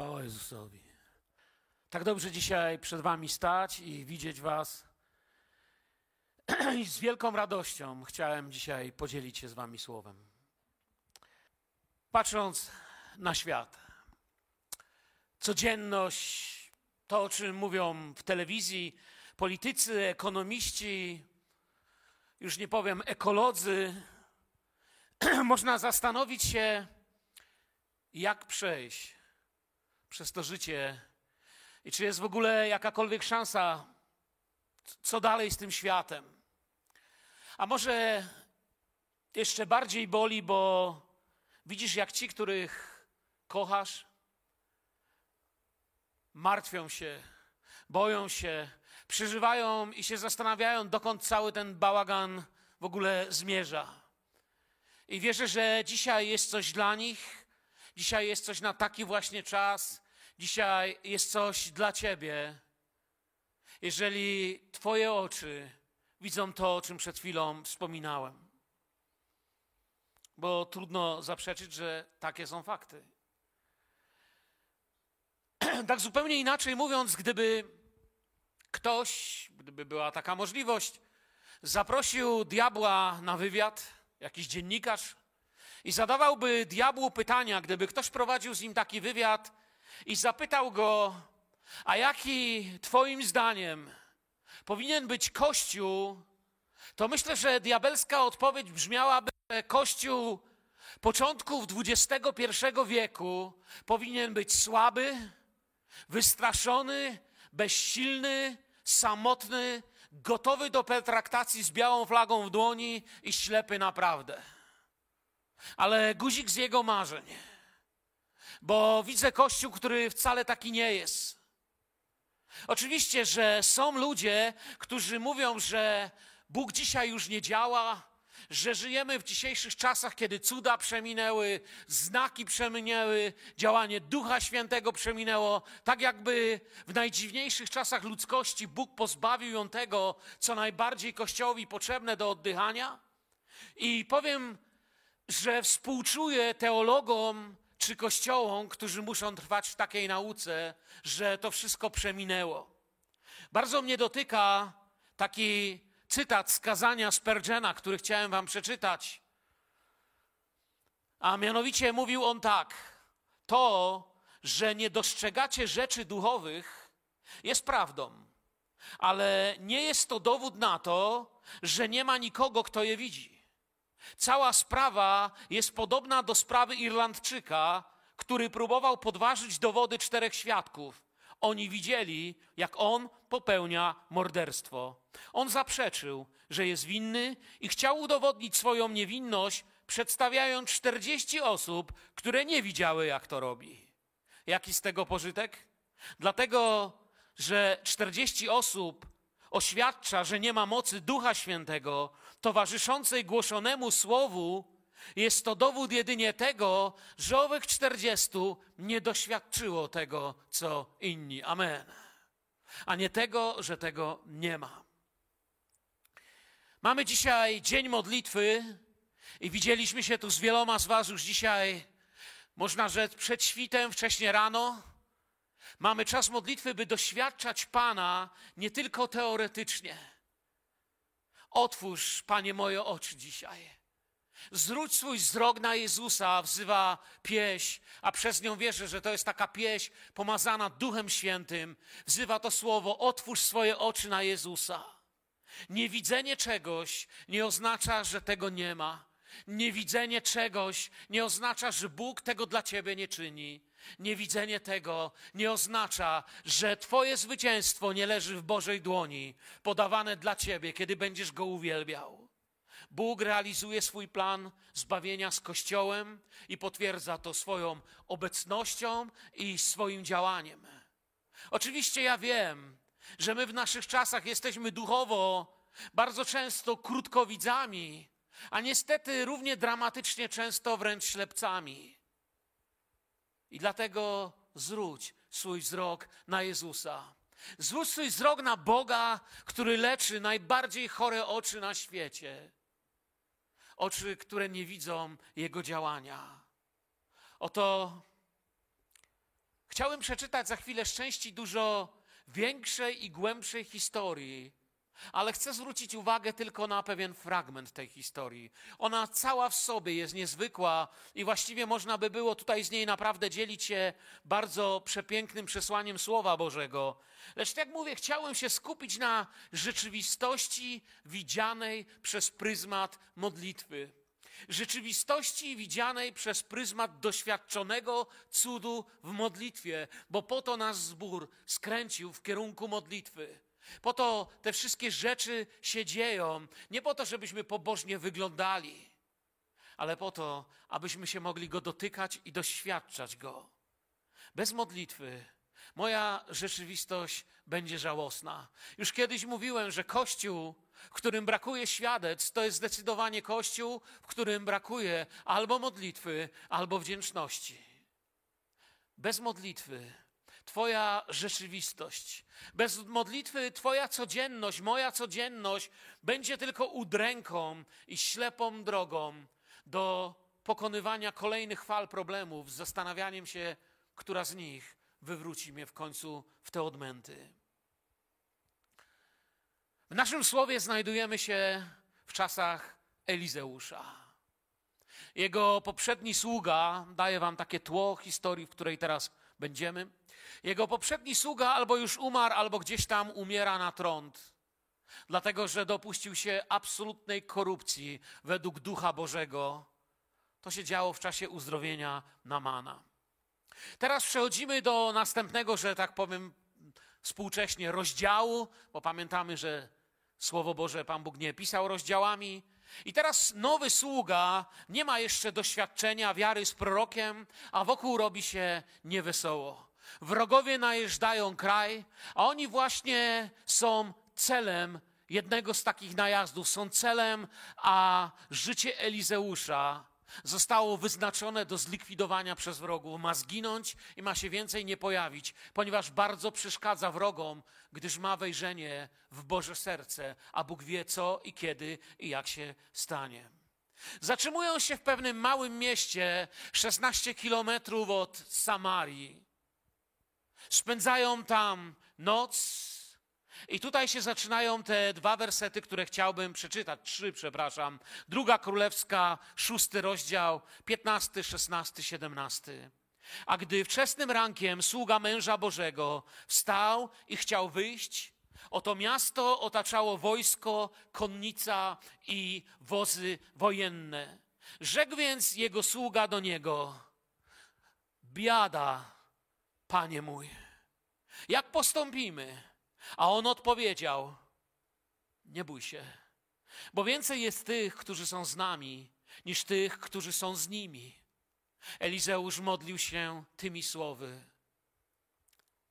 Chwała Jezusowi. Tak dobrze dzisiaj przed Wami stać i widzieć Was. I z wielką radością chciałem dzisiaj podzielić się z Wami słowem. Patrząc na świat, codzienność, to o czym mówią w telewizji politycy, ekonomiści, już nie powiem ekolodzy, można zastanowić się, jak przejść przez to życie i czy jest w ogóle jakakolwiek szansa, co dalej z tym światem. A może jeszcze bardziej boli, bo widzisz, jak ci, których kochasz, martwią się, boją się, przeżywają i się zastanawiają, dokąd cały ten bałagan w ogóle zmierza. I wierzę, że dzisiaj jest coś dla nich, dzisiaj jest coś na taki właśnie czas, dzisiaj jest coś dla Ciebie. Jeżeli Twoje oczy widzą to, o czym przed chwilą wspominałem. Bo trudno zaprzeczyć, że takie są fakty. tak zupełnie inaczej mówiąc, gdyby ktoś, gdyby była taka możliwość, zaprosił diabła na wywiad, jakiś dziennikarz, i zadawałby diabłu pytania, gdyby ktoś prowadził z nim taki wywiad i zapytał go, a jaki Twoim zdaniem powinien być Kościół, to myślę, że diabelska odpowiedź brzmiałaby, że Kościół początków XXI wieku powinien być słaby, wystraszony, bezsilny, samotny, gotowy do pertraktacji z białą flagą w dłoni i ślepy naprawdę. Ale guzik z jego marzeń. Bo widzę kościół, który wcale taki nie jest. Oczywiście, że są ludzie, którzy mówią, że Bóg dzisiaj już nie działa, że żyjemy w dzisiejszych czasach, kiedy cuda przeminęły, znaki przeminęły, działanie Ducha Świętego przeminęło, tak jakby w najdziwniejszych czasach ludzkości Bóg pozbawił ją tego, co najbardziej Kościołowi potrzebne do oddychania. I powiem, że współczuję teologom czy kościołom, którzy muszą trwać w takiej nauce, że to wszystko przeminęło. Bardzo mnie dotyka taki cytat z kazania Spurgeona, który chciałem wam przeczytać. A mianowicie mówił on tak: To, że nie dostrzegacie rzeczy duchowych, jest prawdą, ale nie jest to dowód na to, że nie ma nikogo, kto je widzi. Cała sprawa jest podobna do sprawy Irlandczyka, który próbował podważyć dowody czterech świadków. Oni widzieli, jak on popełnia morderstwo. On zaprzeczył, że jest winny i chciał udowodnić swoją niewinność, przedstawiając 40 osób, które nie widziały, jak to robi. Jaki z tego pożytek? Dlatego, że 40 osób oświadcza, że nie ma mocy Ducha Świętego towarzyszącej głoszonemu słowu, jest to dowód jedynie tego, że owych 40 nie doświadczyło tego, co inni. Amen. A nie tego, że tego nie ma. Mamy dzisiaj dzień modlitwy i widzieliśmy się tu z wieloma z Was już dzisiaj, można rzec, przed świtem, wcześnie rano. Mamy czas modlitwy, by doświadczać Pana nie tylko teoretycznie. Otwórz, Panie, moje oczy dzisiaj. Zwróć swój wzrok na Jezusa, wzywa pieśń, a przez nią wierzę, że to jest taka pieśń pomazana Duchem Świętym. Wzywa to słowo: otwórz swoje oczy na Jezusa. Niewidzenie czegoś nie oznacza, że tego nie ma. Niewidzenie czegoś nie oznacza, że Bóg tego dla ciebie nie czyni. Niewidzenie tego nie oznacza, że Twoje zwycięstwo nie leży w Bożej dłoni, podawane dla Ciebie, kiedy będziesz Go uwielbiał. Bóg realizuje swój plan zbawienia z Kościołem i potwierdza to swoją obecnością i swoim działaniem. Oczywiście ja wiem, że my w naszych czasach jesteśmy duchowo bardzo często krótkowidzami, a niestety równie dramatycznie często wręcz ślepcami. I dlatego zwróć swój wzrok na Jezusa. Zwróć swój wzrok na Boga, który leczy najbardziej chore oczy na świecie. Oczy, które nie widzą Jego działania. Oto Chciałem przeczytać za chwilę szczęści dużo większej i głębszej historii, ale chcę zwrócić uwagę tylko na pewien fragment tej historii. Ona cała w sobie jest niezwykła i właściwie można by było tutaj z niej naprawdę dzielić się bardzo przepięknym przesłaniem Słowa Bożego. Lecz jak mówię, chciałem się skupić na rzeczywistości widzianej przez pryzmat modlitwy rzeczywistości widzianej przez pryzmat doświadczonego cudu w modlitwie, bo po to nas zbór skręcił w kierunku modlitwy. Po to te wszystkie rzeczy się dzieją, nie po to, żebyśmy pobożnie wyglądali, ale po to, abyśmy się mogli go dotykać i doświadczać go. Bez modlitwy moja rzeczywistość będzie żałosna. Już kiedyś mówiłem, że Kościół, w którym brakuje świadectw, to jest zdecydowanie Kościół, w którym brakuje albo modlitwy, albo wdzięczności. Bez modlitwy Twoja rzeczywistość, bez modlitwy Twoja codzienność, moja codzienność będzie tylko udręką i ślepą drogą do pokonywania kolejnych fal problemów z zastanawianiem się, która z nich wywróci mnie w końcu w te odmęty. W naszym słowie znajdujemy się w czasach Elizeusza. Jego poprzedni sługa, daje wam takie tło historii, w której teraz będziemy. Jego poprzedni sługa albo już umarł, albo gdzieś tam umiera na trąd, dlatego że dopuścił się absolutnej korupcji według Ducha Bożego. To się działo w czasie uzdrowienia Namana. Teraz przechodzimy do następnego, że tak powiem, współcześnie rozdziału, bo pamiętamy, że Słowo Boże Pan Bóg nie pisał rozdziałami. I teraz nowy sługa nie ma jeszcze doświadczenia wiary z prorokiem, a wokół robi się niewesoło. Wrogowie najeżdżają kraj, a oni właśnie są celem jednego z takich najazdów, są celem, a życie Elizeusza zostało wyznaczone do zlikwidowania przez wrogów. Ma zginąć i ma się więcej nie pojawić, ponieważ bardzo przeszkadza wrogom, gdyż ma wejrzenie w Boże serce, a Bóg wie co i kiedy i jak się stanie. Zatrzymują się w pewnym małym mieście, 16 kilometrów od Samarii. Spędzają tam noc, i tutaj się zaczynają te dwa wersety, które chciałbym przeczytać. Trzy, przepraszam. Druga Królewska, szósty rozdział, piętnasty, szesnasty, siedemnasty. A gdy wczesnym rankiem sługa męża Bożego wstał i chciał wyjść, oto miasto otaczało wojsko, konnica i wozy wojenne. Rzekł więc jego sługa do niego: Biada, panie mój, jak postąpimy? A on odpowiedział: Nie bój się, bo więcej jest tych, którzy są z nami, niż tych, którzy są z nimi. Elizeusz modlił się tymi słowy: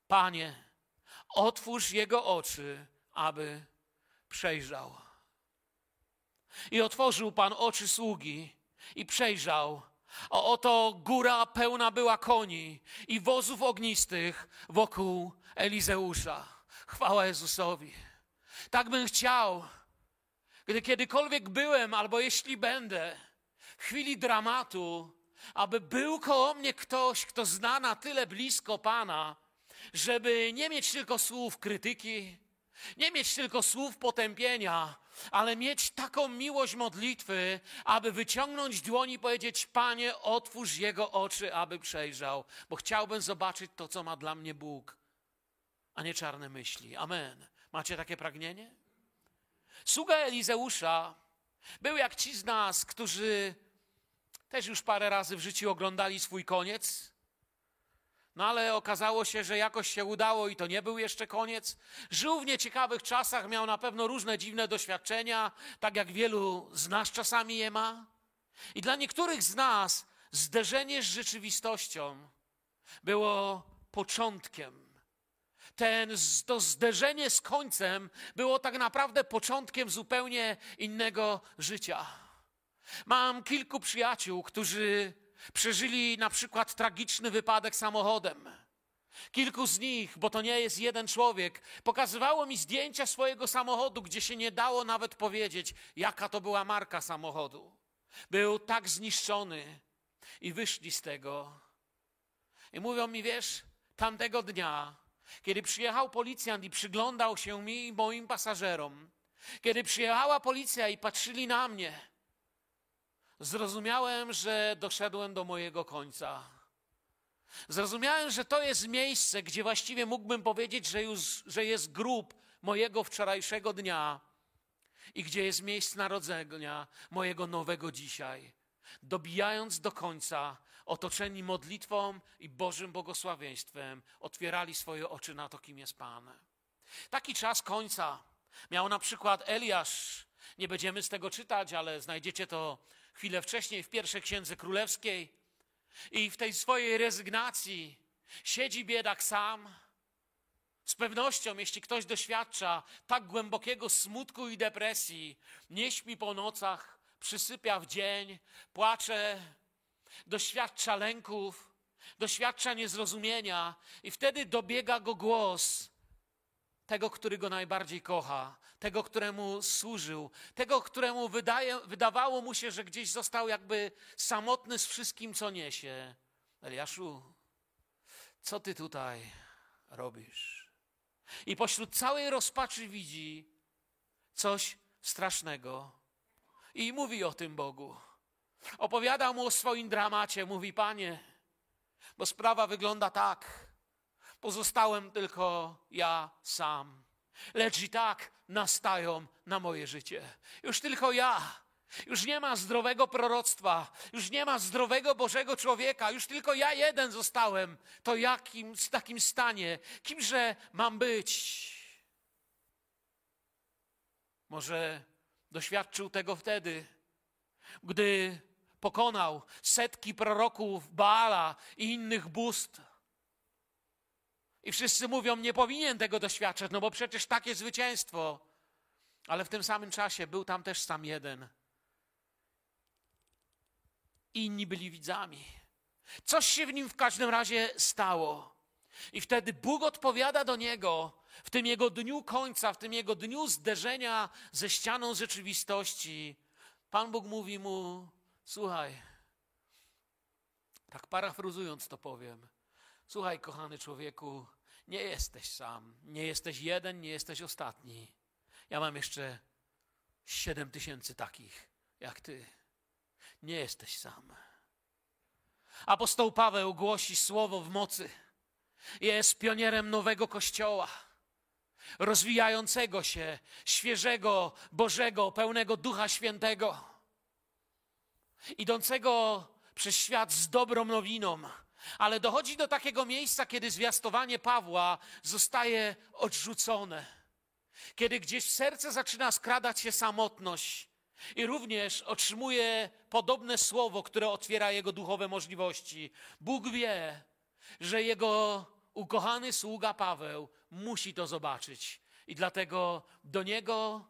Panie, otwórz jego oczy, aby przejrzał. I otworzył Pan oczy sługi i przejrzał. A oto góra pełna była koni i wozów ognistych wokół Elizeusza. Chwała Jezusowi. Tak bym chciał, gdy kiedykolwiek byłem, albo jeśli będę, w chwili dramatu, aby był koło mnie ktoś, kto zna na tyle blisko Pana, żeby nie mieć tylko słów krytyki, nie mieć tylko słów potępienia, ale mieć taką miłość modlitwy, aby wyciągnąć dłoni i powiedzieć: Panie, otwórz jego oczy, aby przejrzał, bo chciałbym zobaczyć to, co ma dla mnie Bóg a nie czarne myśli. Amen. Macie takie pragnienie? Sługa Elizeusza był jak ci z nas, którzy też już parę razy w życiu oglądali swój koniec. No ale okazało się, że jakoś się udało i to nie był jeszcze koniec. Żył w nieciekawych czasach, miał na pewno różne dziwne doświadczenia, tak jak wielu z nas czasami je ma. I dla niektórych z nas zderzenie z rzeczywistością było początkiem ten, to zderzenie z końcem było tak naprawdę początkiem zupełnie innego życia. Mam kilku przyjaciół, którzy przeżyli na przykład tragiczny wypadek samochodem. Kilku z nich, bo to nie jest jeden człowiek, pokazywało mi zdjęcia swojego samochodu, gdzie się nie dało nawet powiedzieć, jaka to była marka samochodu. Był tak zniszczony i wyszli z tego. I mówią mi, wiesz, tamtego dnia, kiedy przyjechał policjant i przyglądał się mi i moim pasażerom, kiedy przyjechała policja i patrzyli na mnie, zrozumiałem, że doszedłem do mojego końca. Zrozumiałem, że to jest miejsce, gdzie właściwie mógłbym powiedzieć, że, już, że jest grób mojego wczorajszego dnia i gdzie jest miejsce narodzenia mojego nowego dzisiaj. Dobijając do końca, otoczeni modlitwą i Bożym błogosławieństwem, otwierali swoje oczy na to, kim jest Pan. Taki czas końca miał na przykład Eliasz. Nie będziemy z tego czytać, ale znajdziecie to chwilę wcześniej w pierwszej księdze królewskiej. I w tej swojej rezygnacji siedzi biedak sam. Z pewnością, jeśli ktoś doświadcza tak głębokiego smutku i depresji, nie śpi po nocach, przysypia w dzień, płacze, doświadcza lęków, doświadcza niezrozumienia, i wtedy dobiega go głos tego, który go najbardziej kocha, tego, któremu służył, tego, któremu wydaje, wydawało mu się, że gdzieś został jakby samotny z wszystkim, co niesie. Eliaszu, co ty tutaj robisz? I pośród całej rozpaczy widzi coś strasznego i mówi o tym Bogu. Opowiada mu o swoim dramacie, mówi: Panie, bo sprawa wygląda tak. Pozostałem tylko ja sam. Lecz i tak nastają na moje życie. Już tylko ja. Już nie ma zdrowego proroctwa, już nie ma zdrowego Bożego człowieka, już tylko ja jeden zostałem. To jakim w takim stanie, kimże mam być? Może doświadczył tego wtedy, gdy pokonał setki proroków Baala i innych bóstw. I wszyscy mówią, nie powinien tego doświadczać, no bo przecież takie zwycięstwo. Ale w tym samym czasie był tam też sam jeden. Inni byli widzami. Coś się w nim w każdym razie stało. I wtedy Bóg odpowiada do niego w tym jego dniu końca, w tym jego dniu zderzenia ze ścianą rzeczywistości. Pan Bóg mówi mu: Słuchaj, tak parafrazując to powiem. Słuchaj, kochany człowieku, nie jesteś sam, nie jesteś jeden, nie jesteś ostatni. Ja mam jeszcze siedem tysięcy takich jak ty. Nie jesteś sam. Apostoł Paweł głosi słowo w mocy. Jest pionierem nowego kościoła, rozwijającego się, świeżego, Bożego, pełnego Ducha Świętego, idącego przez świat z dobrą nowiną ale dochodzi do takiego miejsca, kiedy zwiastowanie Pawła zostaje odrzucone. Kiedy gdzieś w serce zaczyna skradać się samotność i również otrzymuje podobne słowo, które otwiera jego duchowe możliwości. Bóg wie, że jego ukochany sługa Paweł musi to zobaczyć. I dlatego do niego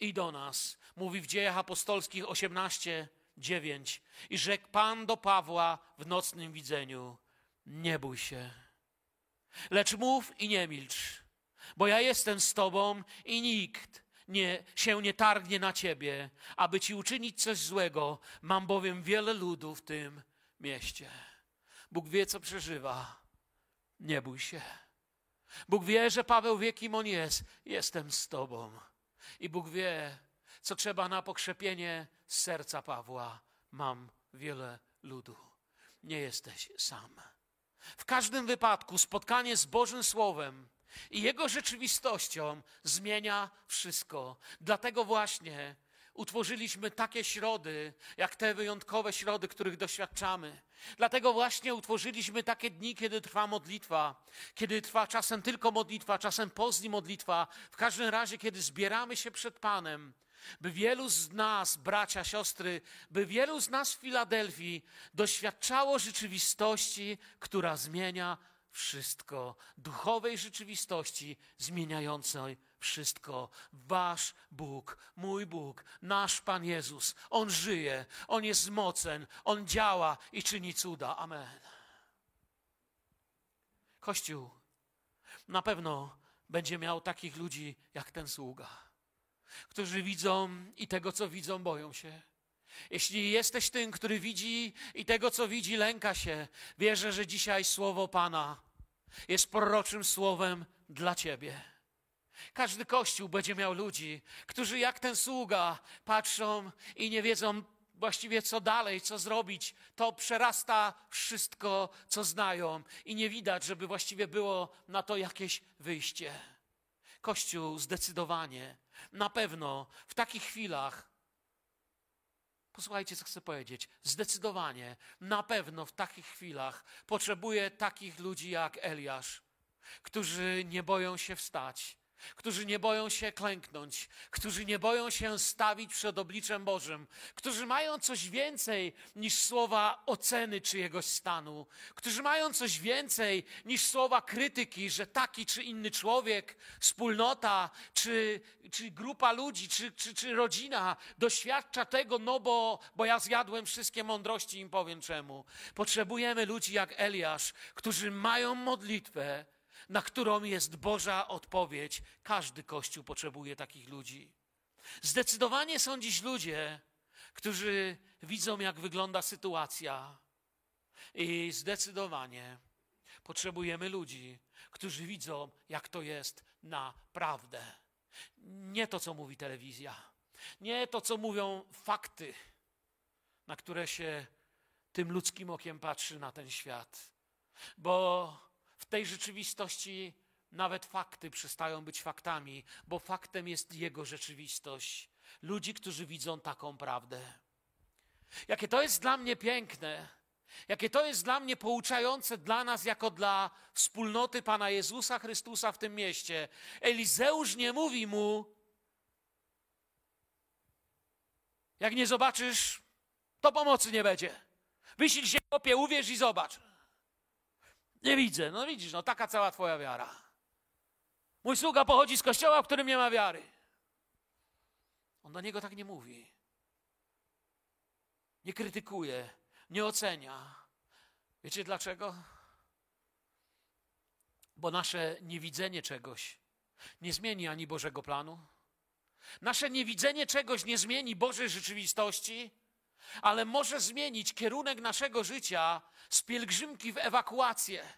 i do nas mówi w dziejach apostolskich 18, 9. I rzekł Pan do Pawła w nocnym widzeniu: Nie bój się, lecz mów i nie milcz, bo ja jestem z Tobą i nikt nie, się nie targnie na Ciebie, aby Ci uczynić coś złego. Mam bowiem wiele ludu w tym mieście. Bóg wie, co przeżywa. Nie bój się. Bóg wie, że Paweł wie, kim on jest. Jestem z Tobą. I Bóg wie, co trzeba na pokrzepienie serca Pawła. Mam wiele ludu. Nie jesteś sam. W każdym wypadku spotkanie z Bożym Słowem i Jego rzeczywistością zmienia wszystko. Dlatego właśnie utworzyliśmy takie środy, jak te wyjątkowe środy, których doświadczamy. Dlatego właśnie utworzyliśmy takie dni, kiedy trwa modlitwa, kiedy trwa czasem tylko modlitwa, czasem pozni modlitwa. W każdym razie, kiedy zbieramy się przed Panem by wielu z nas, bracia, siostry, by wielu z nas w Filadelfii doświadczało rzeczywistości, która zmienia wszystko, duchowej rzeczywistości zmieniającej wszystko. Wasz Bóg, mój Bóg, nasz Pan Jezus, On żyje, On jest mocen, On działa i czyni cuda. Amen. Kościół na pewno będzie miał takich ludzi jak ten sługa którzy widzą i tego, co widzą, boją się. Jeśli jesteś tym, który widzi i tego, co widzi, lęka się, wierzę, że dzisiaj słowo Pana jest proroczym słowem dla ciebie. Każdy kościół będzie miał ludzi, którzy jak ten sługa patrzą i nie wiedzą właściwie co dalej, co zrobić. To przerasta wszystko, co znają i nie widać, żeby właściwie było na to jakieś wyjście. Kościół zdecydowanie, na pewno w takich chwilach Posłuchajcie, co chcę powiedzieć. Zdecydowanie, na pewno w takich chwilach potrzebuje takich ludzi jak Eliasz, którzy nie boją się wstać, którzy nie boją się klęknąć, którzy nie boją się stawić przed obliczem Bożym, którzy mają coś więcej niż słowa oceny czyjegoś stanu, którzy mają coś więcej niż słowa krytyki, że taki czy inny człowiek, wspólnota, czy, czy grupa ludzi, czy, czy, czy rodzina doświadcza tego, no bo, bo ja zjadłem wszystkie mądrości, im powiem czemu. Potrzebujemy ludzi jak Eliasz, którzy mają modlitwę, na którą jest Boża odpowiedź. Każdy kościół potrzebuje takich ludzi. Zdecydowanie są dziś ludzie, którzy widzą, jak wygląda sytuacja, i zdecydowanie potrzebujemy ludzi, którzy widzą, jak to jest naprawdę. Nie to, co mówi telewizja, nie to, co mówią fakty, na które się tym ludzkim okiem patrzy na ten świat. Bo tej rzeczywistości nawet fakty przestają być faktami, bo faktem jest Jego rzeczywistość. Ludzi, którzy widzą taką prawdę. Jakie to jest dla mnie piękne, jakie to jest dla mnie pouczające dla nas, jako dla wspólnoty Pana Jezusa Chrystusa w tym mieście. Elizeusz nie mówi mu, jak nie zobaczysz, to pomocy nie będzie. Wysil się, kopie, uwierz i zobacz. Nie widzę. No widzisz, no taka cała twoja wiara. Mój sługa pochodzi z kościoła, w którym nie ma wiary. On do niego tak nie mówi. Nie krytykuje, nie ocenia. Wiecie dlaczego? Bo nasze niewidzenie czegoś nie zmieni ani Bożego planu. Nasze niewidzenie czegoś nie zmieni Bożej rzeczywistości, ale może zmienić kierunek naszego życia z pielgrzymki w ewakuację.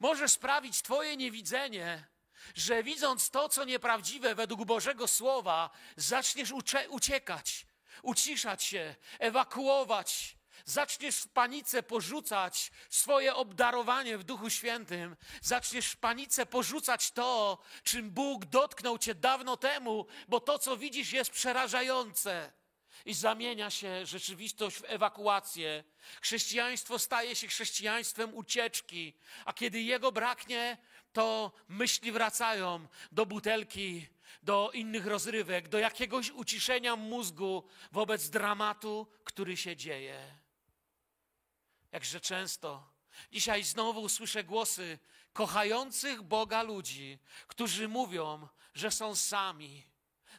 Może sprawić Twoje niewidzenie, że widząc to, co nieprawdziwe według Bożego Słowa, zaczniesz uciekać, uciszać się, ewakuować. Zaczniesz w panice porzucać swoje obdarowanie w Duchu Świętym. Zaczniesz w panice porzucać to, czym Bóg dotknął cię dawno temu, bo to, co widzisz, jest przerażające i zamienia się rzeczywistość w ewakuację. Chrześcijaństwo staje się chrześcijaństwem ucieczki, a kiedy jego braknie, to myśli wracają do butelki, do innych rozrywek, do jakiegoś uciszenia mózgu wobec dramatu, który się dzieje. Jakże często dzisiaj znowu słyszę głosy kochających Boga ludzi, którzy mówią, że są sami.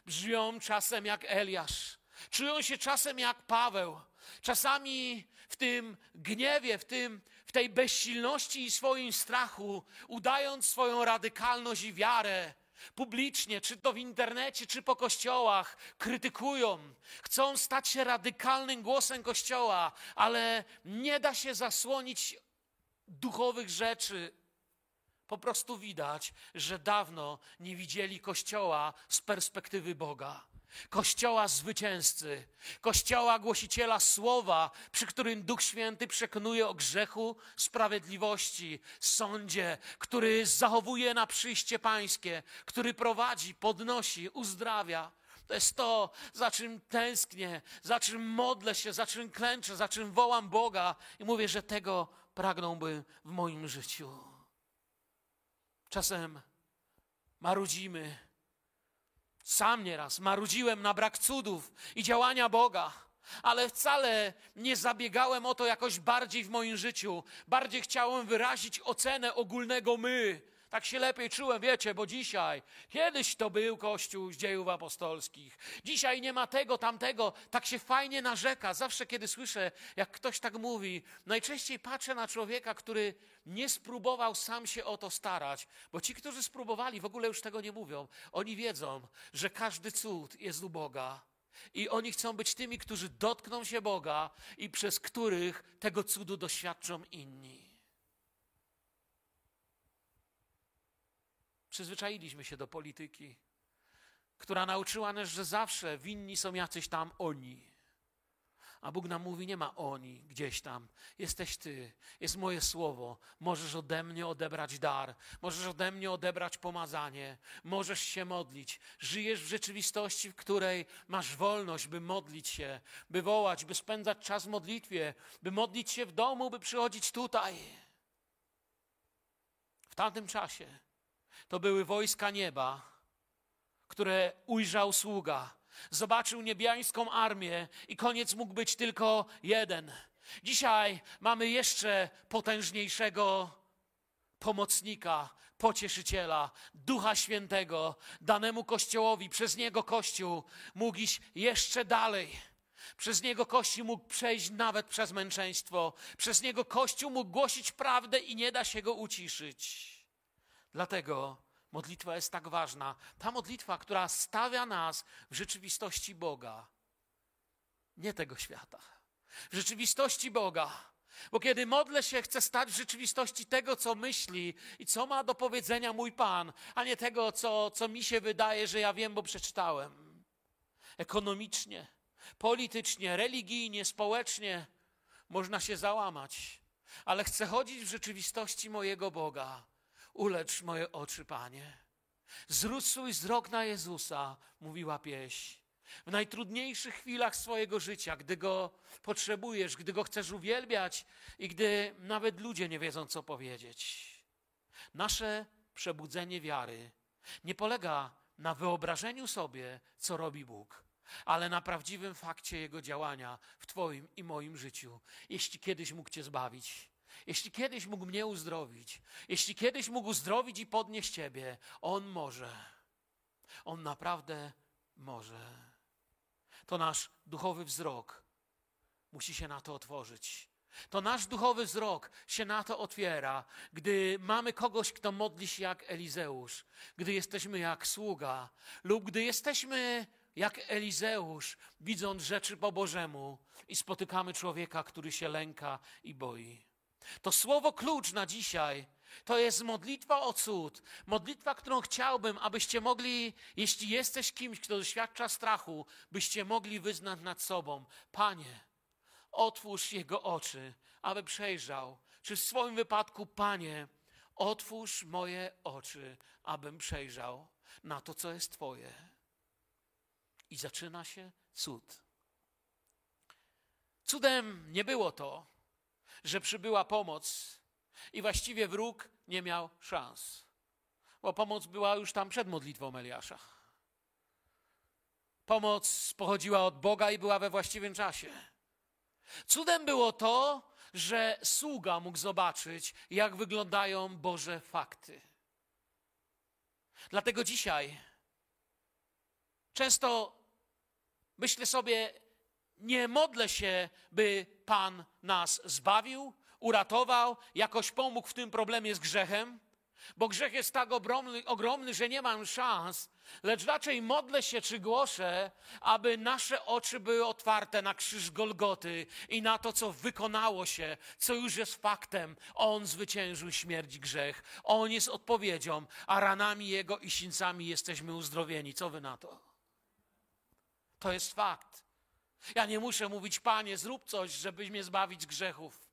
Brzmią czasem jak Eliasz, Czują się czasem jak Paweł. Czasami w tym gniewie, w, tym, w tej bezsilności i swoim strachu, udając swoją radykalność i wiarę, publicznie, czy to w internecie, czy po kościołach, krytykują, chcą stać się radykalnym głosem kościoła, ale nie da się zasłonić duchowych rzeczy. Po prostu widać, że dawno nie widzieli kościoła z perspektywy Boga. Kościoła zwycięzcy, Kościoła głosiciela słowa, przy którym Duch Święty przekonuje o grzechu, sprawiedliwości, sądzie, który zachowuje na przyjście Pańskie, który prowadzi, podnosi, uzdrawia. To jest to, za czym tęsknię, za czym modlę się, za czym klęczę, za czym wołam Boga i mówię, że tego pragnąłbym w moim życiu. Czasem marudzimy, sam nieraz marudziłem na brak cudów i działania Boga, ale wcale nie zabiegałem o to jakoś bardziej w moim życiu. Bardziej chciałem wyrazić ocenę ogólnego my. Tak się lepiej czułem, wiecie, bo dzisiaj, kiedyś to był Kościół z dziejów apostolskich. Dzisiaj nie ma tego, tamtego. Tak się fajnie narzeka. Zawsze, kiedy słyszę, jak ktoś tak mówi, najczęściej patrzę na człowieka, który nie spróbował sam się o to starać, bo ci, którzy spróbowali, w ogóle już tego nie mówią. Oni wiedzą, że każdy cud jest u Boga. I oni chcą być tymi, którzy dotkną się Boga i przez których tego cudu doświadczą inni. Przyzwyczailiśmy się do polityki, która nauczyła nas, że zawsze winni są jacyś tam oni. A Bóg nam mówi: Nie ma oni gdzieś tam. Jesteś ty, jest moje słowo. Możesz ode mnie odebrać dar, możesz ode mnie odebrać pomazanie, możesz się modlić. Żyjesz w rzeczywistości, w której masz wolność, by modlić się, by wołać, by spędzać czas w modlitwie, by modlić się w domu, by przychodzić tutaj. W tamtym czasie to były wojska nieba, które ujrzał sługa zobaczył niebiańską armię i koniec mógł być tylko jeden. Dzisiaj mamy jeszcze potężniejszego pomocnika, pocieszyciela, Ducha Świętego, danemu Kościołowi. Przez niego Kościół mógł iść jeszcze dalej. Przez niego Kościół mógł przejść nawet przez męczeństwo. Przez niego Kościół mógł głosić prawdę i nie da się go uciszyć. Dlatego Modlitwa jest tak ważna. Ta modlitwa, która stawia nas w rzeczywistości Boga, nie tego świata. W rzeczywistości Boga. Bo kiedy modlę się, chcę stać w rzeczywistości tego, co myśli i co ma do powiedzenia mój Pan, a nie tego, co, co mi się wydaje, że ja wiem, bo przeczytałem. Ekonomicznie, politycznie, religijnie, społecznie można się załamać, ale chcę chodzić w rzeczywistości mojego Boga Ulecz moje oczy, Panie. Zwróć swój wzrok na Jezusa, mówiła pieśń. W najtrudniejszych chwilach swojego życia, gdy go potrzebujesz, gdy go chcesz uwielbiać i gdy nawet ludzie nie wiedzą, co powiedzieć. Nasze przebudzenie wiary nie polega na wyobrażeniu sobie, co robi Bóg, ale na prawdziwym fakcie Jego działania w Twoim i moim życiu, jeśli kiedyś mógł Cię zbawić jeśli kiedyś mógł mnie uzdrowić, jeśli kiedyś mógł uzdrowić i podnieść Ciebie, On może. On naprawdę może. To nasz duchowy wzrok musi się na to otworzyć. To nasz duchowy wzrok się na to otwiera, gdy mamy kogoś, kto modli się jak Elizeusz, gdy jesteśmy jak sługa, lub gdy jesteśmy jak Elizeusz, widząc rzeczy po Bożemu i spotykamy człowieka, który się lęka i boi. To słowo klucz na dzisiaj to jest modlitwa o cud. Modlitwa, którą chciałbym, abyście mogli, jeśli jesteś kimś, kto doświadcza strachu, byście mogli wyznać nad sobą: Panie, otwórz jego oczy, aby przejrzał. Czy w swoim wypadku, Panie, otwórz moje oczy, abym przejrzał na to, co jest Twoje. I zaczyna się cud. Cudem nie było to, że przybyła pomoc i właściwie wróg nie miał szans, bo pomoc była już tam przed modlitwą Eliasza. Pomoc pochodziła od Boga i była we właściwym czasie. Cudem było to, że sługa mógł zobaczyć, jak wyglądają Boże fakty. Dlatego dzisiaj często myślę sobie, nie modlę się, by Pan nas zbawił, uratował, jakoś pomógł w tym problemie z grzechem, bo grzech jest tak ogromny, ogromny, że nie mam szans, lecz raczej modlę się czy głoszę, aby nasze oczy były otwarte na krzyż Golgoty i na to, co wykonało się, co już jest faktem. On zwyciężył śmierć grzech. On jest odpowiedzią, a ranami Jego i sińcami jesteśmy uzdrowieni. Co wy na to? To jest fakt. Ja nie muszę mówić, Panie, zrób coś, żebyś mnie zbawić grzechów.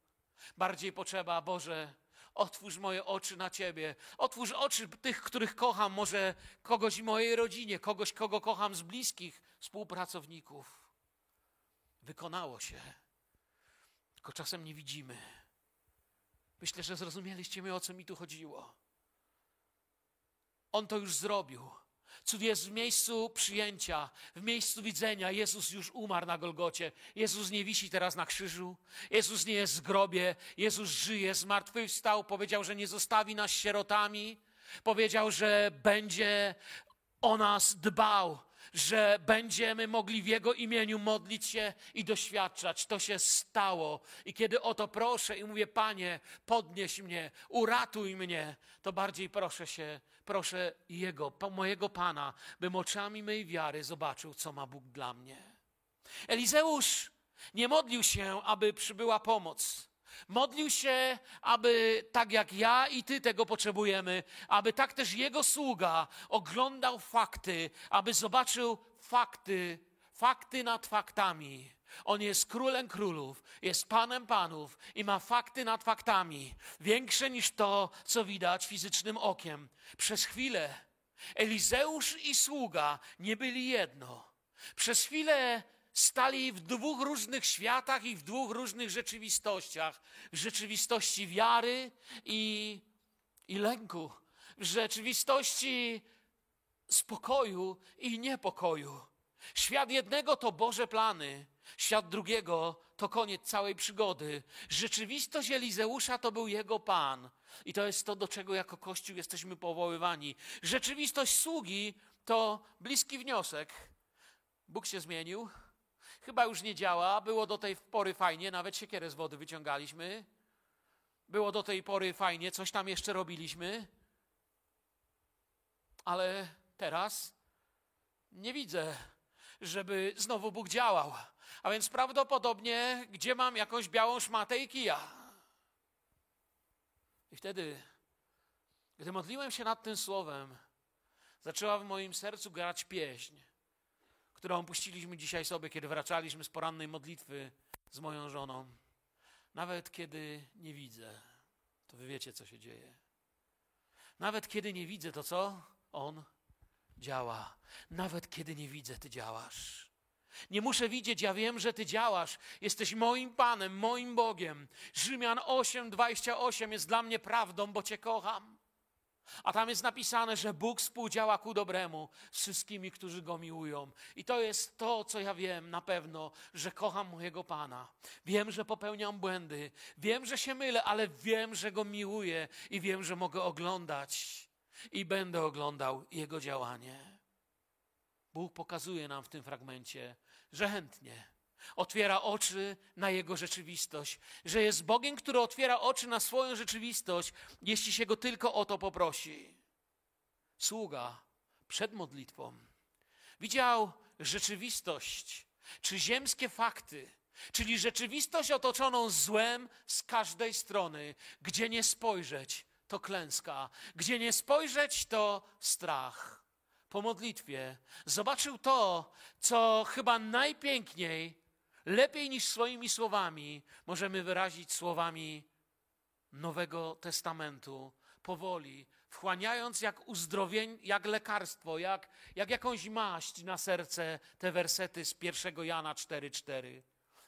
Bardziej potrzeba, Boże, otwórz moje oczy na Ciebie. Otwórz oczy tych, których kocham, może kogoś w mojej rodzinie, kogoś, kogo kocham z bliskich współpracowników. Wykonało się, tylko czasem nie widzimy. Myślę, że zrozumieliście mnie, o co mi tu chodziło. On to już zrobił. Cud jest w miejscu przyjęcia, w miejscu widzenia. Jezus już umarł na Golgocie. Jezus nie wisi teraz na krzyżu. Jezus nie jest w grobie. Jezus żyje, zmartwychwstał. Powiedział, że nie zostawi nas sierotami. Powiedział, że będzie o nas dbał że będziemy mogli w Jego imieniu modlić się i doświadczać. To się stało. I kiedy o to proszę i mówię, Panie, podnieś mnie, uratuj mnie, to bardziej proszę się, proszę Jego, mojego Pana, bym oczami mej wiary zobaczył, co ma Bóg dla mnie. Elizeusz nie modlił się, aby przybyła pomoc. Modlił się, aby tak jak ja i ty tego potrzebujemy, aby tak też jego sługa oglądał fakty, aby zobaczył fakty, fakty nad faktami. On jest królem królów, jest panem panów i ma fakty nad faktami, większe niż to, co widać fizycznym okiem. Przez chwilę Elizeusz i sługa nie byli jedno. Przez chwilę stali w dwóch różnych światach i w dwóch różnych rzeczywistościach. W rzeczywistości wiary i, i lęku. W rzeczywistości spokoju i niepokoju. Świat jednego to Boże plany, świat drugiego to koniec całej przygody. Rzeczywistość Elizeusza to był jego Pan. I to jest to, do czego jako Kościół jesteśmy powoływani. Rzeczywistość sługi to bliski wniosek. Bóg się zmienił, chyba już nie działa. Było do tej pory fajnie, nawet siekierę z wody wyciągaliśmy. Było do tej pory fajnie, coś tam jeszcze robiliśmy. Ale teraz nie widzę, żeby znowu Bóg działał. A więc prawdopodobnie, gdzie mam jakąś białą szmatę i kija. I wtedy, gdy modliłem się nad tym słowem, zaczęła w moim sercu grać pieśń, którą puściliśmy dzisiaj sobie, kiedy wracaliśmy z porannej modlitwy z moją żoną. Nawet kiedy nie widzę, to wy wiecie, co się dzieje. Nawet kiedy nie widzę, to co? On działa. Nawet kiedy nie widzę, Ty działasz. Nie muszę widzieć, ja wiem, że Ty działasz. Jesteś moim Panem, moim Bogiem. Rzymian 8, 28 jest dla mnie prawdą, bo Cię kocham. A tam jest napisane, że Bóg współdziała ku dobremu z wszystkimi, którzy Go miłują. I to jest to, co ja wiem na pewno, że kocham mojego Pana. Wiem, że popełniam błędy. Wiem, że się mylę, ale wiem, że Go miłuję i wiem, że mogę oglądać i będę oglądał Jego działanie. Bóg pokazuje nam w tym fragmencie, że chętnie otwiera oczy na Jego rzeczywistość, że jest Bogiem, który otwiera oczy na swoją rzeczywistość, jeśli się Go tylko o to poprosi. Sługa przed modlitwą widział rzeczywistość, czy ziemskie fakty, czyli rzeczywistość otoczoną złem z każdej strony, gdzie nie spojrzeć, to klęska. Gdzie nie spojrzeć, to strach. Po modlitwie zobaczył to, co chyba najpiękniej, lepiej niż swoimi słowami, możemy wyrazić słowami Nowego Testamentu. Powoli, wchłaniając jak uzdrowień, jak lekarstwo, jak, jak jakąś maść na serce te wersety z 1 Jana 4,4.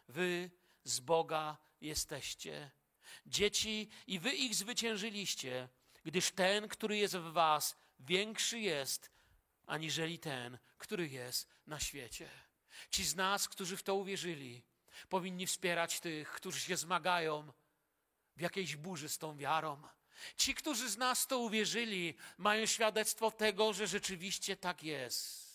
Wy z Boga jesteście dzieci, i wy ich zwyciężyliście, gdyż ten, który jest w was, większy jest, aniżeli ten, który jest na świecie. Ci z nas, którzy w to uwierzyli, powinni wspierać tych, którzy się zmagają w jakiejś burzy z tą wiarą. Ci, którzy z nas to uwierzyli, mają świadectwo tego, że rzeczywiście tak jest.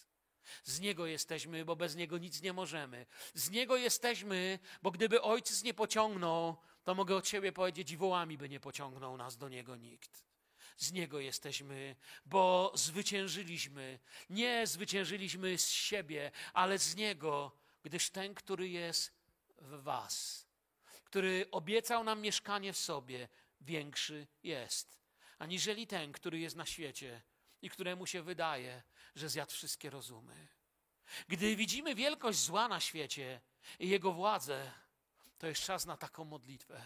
Z Niego jesteśmy, bo bez Niego nic nie możemy. Z Niego jesteśmy, bo gdyby Ojciec nie pociągnął, to mogę od siebie powiedzieć, i wołami by nie pociągnął nas do Niego nikt. Z Niego jesteśmy, bo zwyciężyliśmy. Nie zwyciężyliśmy z siebie, ale z Niego, gdyż ten, który jest w Was, który obiecał nam mieszkanie w sobie, większy jest, aniżeli ten, który jest na świecie i któremu się wydaje, że zjadł wszystkie rozumy. Gdy widzimy wielkość zła na świecie i jego władzę, to jest czas na taką modlitwę.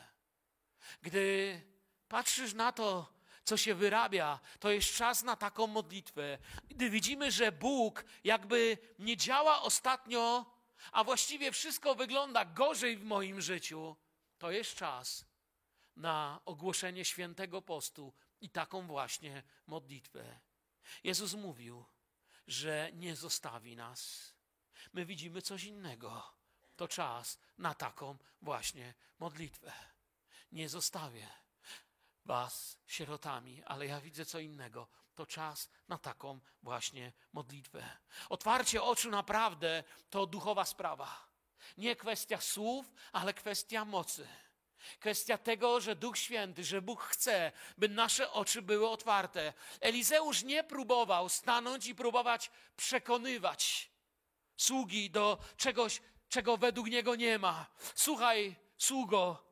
Gdy patrzysz na to, co się wyrabia, to jest czas na taką modlitwę. Gdy widzimy, że Bóg jakby nie działa ostatnio, a właściwie wszystko wygląda gorzej w moim życiu, to jest czas na ogłoszenie świętego postu i taką właśnie modlitwę. Jezus mówił, że nie zostawi nas. My widzimy coś innego to czas na taką właśnie modlitwę. Nie zostawię was sierotami, ale ja widzę co innego. To czas na taką właśnie modlitwę. Otwarcie oczu naprawdę to duchowa sprawa. Nie kwestia słów, ale kwestia mocy. Kwestia tego, że Duch Święty, że Bóg chce, by nasze oczy były otwarte. Elizeusz nie próbował stanąć i próbować przekonywać sługi do czegoś, czego według niego nie ma. Słuchaj, sługo,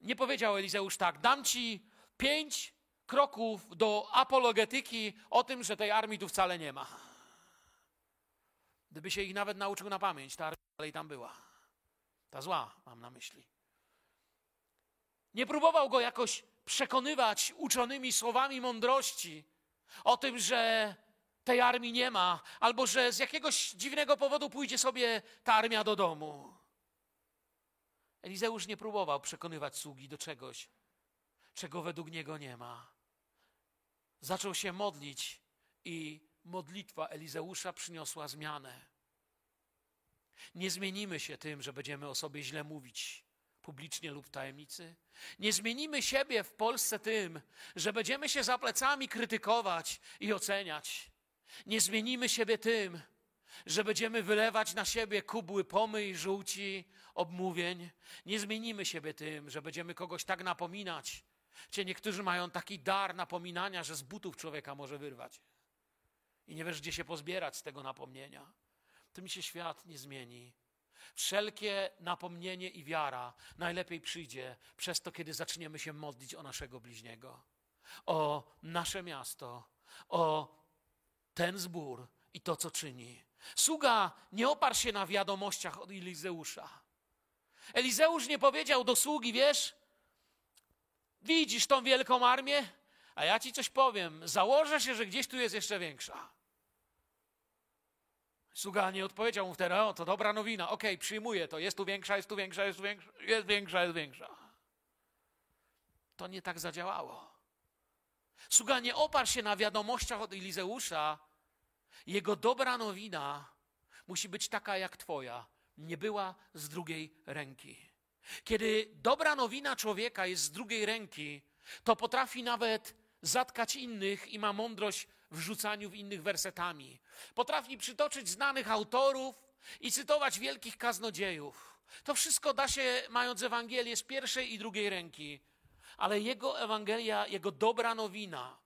Nie powiedział Elizeusz tak, dam ci pięć kroków do apologetyki o tym, że tej armii tu wcale nie ma. Gdyby się ich nawet nauczył na pamięć, ta armia dalej tam była. Ta zła, mam na myśli. Nie próbował go jakoś przekonywać uczonymi słowami mądrości o tym, że tej armii nie ma, albo że z jakiegoś dziwnego powodu pójdzie sobie ta armia do domu. Elizeusz nie próbował przekonywać sługi do czegoś, czego według niego nie ma. Zaczął się modlić i modlitwa Elizeusza przyniosła zmianę. Nie zmienimy się tym, że będziemy o sobie źle mówić publicznie lub tajemnicy. Nie zmienimy siebie w Polsce tym, że będziemy się za plecami krytykować i oceniać. Nie zmienimy siebie tym, że będziemy wylewać na siebie kubły pomy i żółci obmówień. Nie zmienimy siebie tym, że będziemy kogoś tak napominać. Cie niektórzy mają taki dar napominania, że z butów człowieka może wyrwać. I nie wiesz, gdzie się pozbierać z tego napomnienia. Tym się świat nie zmieni. Wszelkie napomnienie i wiara najlepiej przyjdzie przez to, kiedy zaczniemy się modlić o naszego bliźniego, o nasze miasto, o ten zbór i to, co czyni. Sługa nie oparł się na wiadomościach od Elizeusza. Elizeusz nie powiedział do sługi, wiesz, widzisz tą wielką armię, a ja ci coś powiem, założę się, że gdzieś tu jest jeszcze większa. Sługa nie odpowiedział mu wtedy, o to dobra nowina, okej, okay, przyjmuję to, jest tu większa, jest tu większa, jest tu większa, jest większa, jest większa. To nie tak zadziałało. Sługa nie oparł się na wiadomościach od Elizeusza. Jego dobra nowina musi być taka jak Twoja. Nie była z drugiej ręki. Kiedy dobra nowina człowieka jest z drugiej ręki, to potrafi nawet zatkać innych i ma mądrość w rzucaniu w innych wersetami. Potrafi przytoczyć znanych autorów i cytować wielkich kaznodziejów. To wszystko da się, mając Ewangelię z pierwszej i drugiej ręki. Ale jego Ewangelia, jego dobra nowina,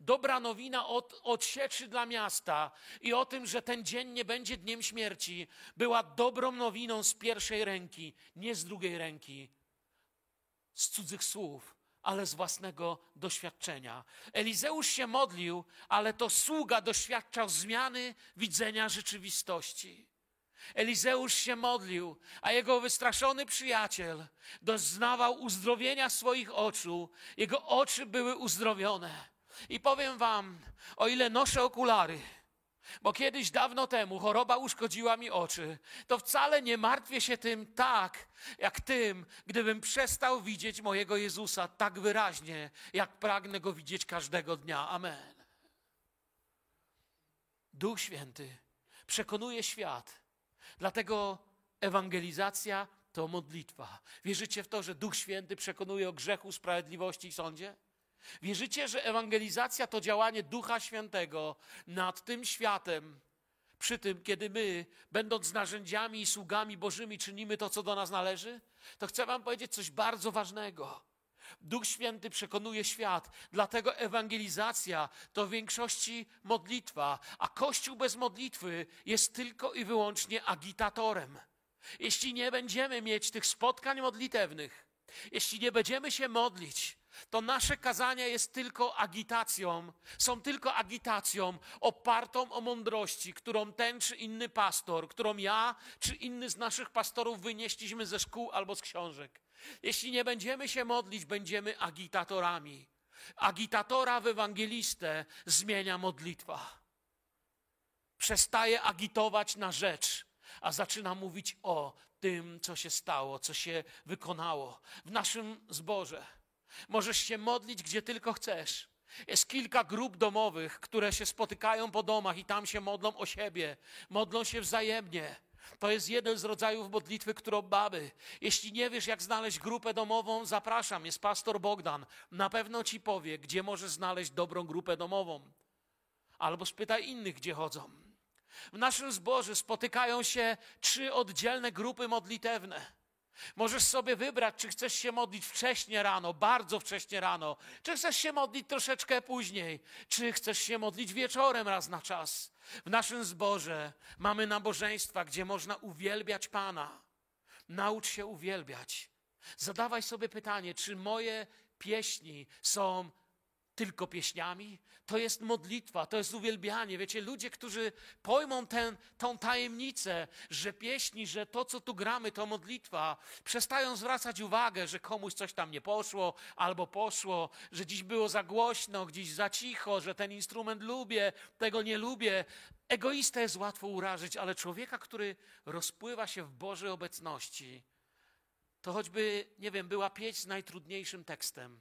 dobra nowina od odsieczy dla miasta i o tym, że ten dzień nie będzie dniem śmierci, była dobrą nowiną z pierwszej ręki, nie z drugiej ręki, z cudzych słów ale z własnego doświadczenia. Elizeusz się modlił, ale to sługa doświadczał zmiany widzenia rzeczywistości. Elizeusz się modlił, a jego wystraszony przyjaciel doznawał uzdrowienia swoich oczu. Jego oczy były uzdrowione. I powiem wam, o ile noszę okulary, bo kiedyś dawno temu choroba uszkodziła mi oczy, to wcale nie martwię się tym tak, jak tym, gdybym przestał widzieć mojego Jezusa tak wyraźnie, jak pragnę go widzieć każdego dnia. Amen. Duch Święty przekonuje świat. Dlatego ewangelizacja to modlitwa. Wierzycie w to, że Duch Święty przekonuje o grzechu, sprawiedliwości i sądzie? Wierzycie, że ewangelizacja to działanie Ducha Świętego nad tym światem, przy tym, kiedy my, będąc narzędziami i sługami Bożymi, czynimy to, co do nas należy? To chcę Wam powiedzieć coś bardzo ważnego. Duch Święty przekonuje świat, dlatego ewangelizacja to w większości modlitwa, a Kościół bez modlitwy jest tylko i wyłącznie agitatorem. Jeśli nie będziemy mieć tych spotkań modlitewnych, jeśli nie będziemy się modlić, to nasze kazania jest tylko agitacją, są tylko agitacją opartą o mądrości, którą ten czy inny pastor, którą ja czy inny z naszych pastorów wynieśliśmy ze szkół albo z książek. Jeśli nie będziemy się modlić, będziemy agitatorami. Agitatora w ewangelistę zmienia modlitwa. Przestaje agitować na rzecz, a zaczyna mówić o tym, co się stało, co się wykonało w naszym zborze. Możesz się modlić gdzie tylko chcesz. Jest kilka grup domowych, które się spotykają po domach i tam się modlą o siebie, modlą się wzajemnie. To jest jeden z rodzajów modlitwy, którą mamy. Jeśli nie wiesz, jak znaleźć grupę domową, zapraszam. Jest pastor Bogdan. Na pewno ci powie, gdzie możesz znaleźć dobrą grupę domową. Albo spytaj innych, gdzie chodzą. W naszym zborze spotykają się trzy oddzielne grupy modlitewne. Możesz sobie wybrać, czy chcesz się modlić wcześnie rano, bardzo wcześnie rano, czy chcesz się modlić troszeczkę później, czy chcesz się modlić wieczorem raz na czas. W naszym zborze mamy nabożeństwa, gdzie można uwielbiać Pana. Naucz się uwielbiać. Zadawaj sobie pytanie, czy moje pieśni są tylko pieśniami? To jest modlitwa, to jest uwielbianie. Wiecie, ludzie, którzy pojmą tą tajemnicę, że pieśni, że to, co tu gramy, to modlitwa, przestają zwracać uwagę, że komuś coś tam nie poszło albo poszło, że dziś było za głośno, gdzieś za cicho, że ten instrument lubię, tego nie lubię. Egoista jest łatwo urażyć, ale człowieka, który rozpływa się w Bożej obecności, to choćby, nie wiem, była pieśń z najtrudniejszym tekstem,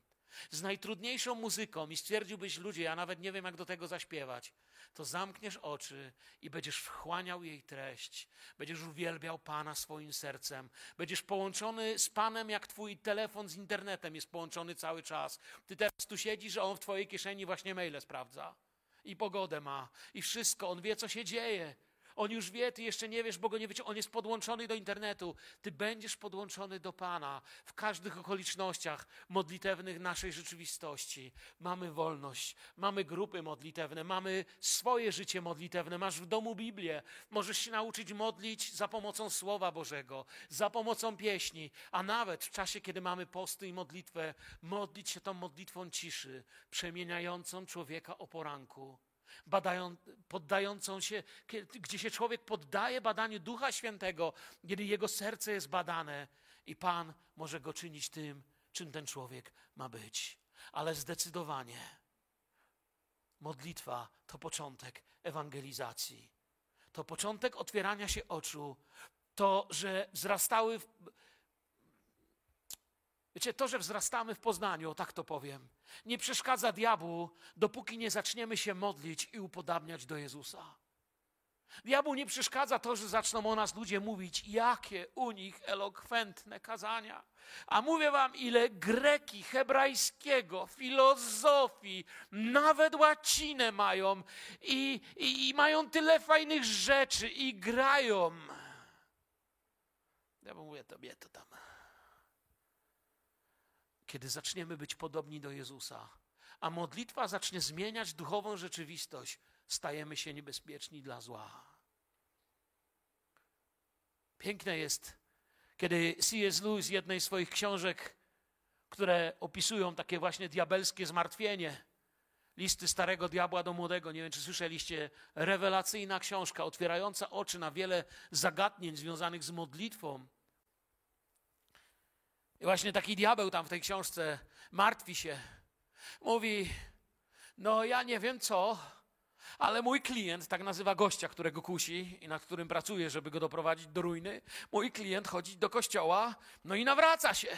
z najtrudniejszą muzyką i stwierdziłbyś, ludzie, ja nawet nie wiem, jak do tego zaśpiewać, to zamkniesz oczy i będziesz wchłaniał jej treść, będziesz uwielbiał Pana swoim sercem, będziesz połączony z Panem, jak twój telefon z internetem jest połączony cały czas. Ty teraz tu siedzisz, a on w twojej kieszeni właśnie maile sprawdza i pogodę ma i wszystko, on wie, co się dzieje. On już wie, ty jeszcze nie wiesz, bo go nie wiecie. On jest podłączony do internetu. Ty będziesz podłączony do Pana w każdych okolicznościach modlitewnych naszej rzeczywistości. Mamy wolność, mamy grupy modlitewne, mamy swoje życie modlitewne. Masz w domu Biblię. Możesz się nauczyć modlić za pomocą Słowa Bożego, za pomocą pieśni, a nawet w czasie, kiedy mamy posty i modlitwę, modlić się tą modlitwą ciszy, przemieniającą człowieka o poranku badają, poddającą się, gdzie się człowiek poddaje badaniu Ducha Świętego, kiedy jego serce jest badane i Pan może go czynić tym, czym ten człowiek ma być. Ale zdecydowanie modlitwa to początek ewangelizacji. To początek otwierania się oczu. To, że wzrastały Wiecie, to, że wzrastamy w Poznaniu, tak to powiem, nie przeszkadza diabłu, dopóki nie zaczniemy się modlić i upodabniać do Jezusa. Diabłu nie przeszkadza to, że zaczną o nas ludzie mówić, jakie u nich elokwentne kazania. A mówię wam, ile greki, hebrajskiego, filozofii, nawet łacinę mają i, i, i mają tyle fajnych rzeczy i grają. Ja mówię tobie to tam kiedy zaczniemy być podobni do Jezusa, a modlitwa zacznie zmieniać duchową rzeczywistość, stajemy się niebezpieczni dla zła. Piękne jest, kiedy C.S. Lewis w jednej z swoich książek, które opisują takie właśnie diabelskie zmartwienie, listy starego diabła do młodego, nie wiem czy słyszeliście, rewelacyjna książka, otwierająca oczy na wiele zagadnień związanych z modlitwą i właśnie taki diabeł tam w tej książce martwi się. Mówi: No, ja nie wiem co, ale mój klient, tak nazywa gościa, którego kusi i nad którym pracuje, żeby go doprowadzić do ruiny, mój klient chodzi do kościoła, no i nawraca się.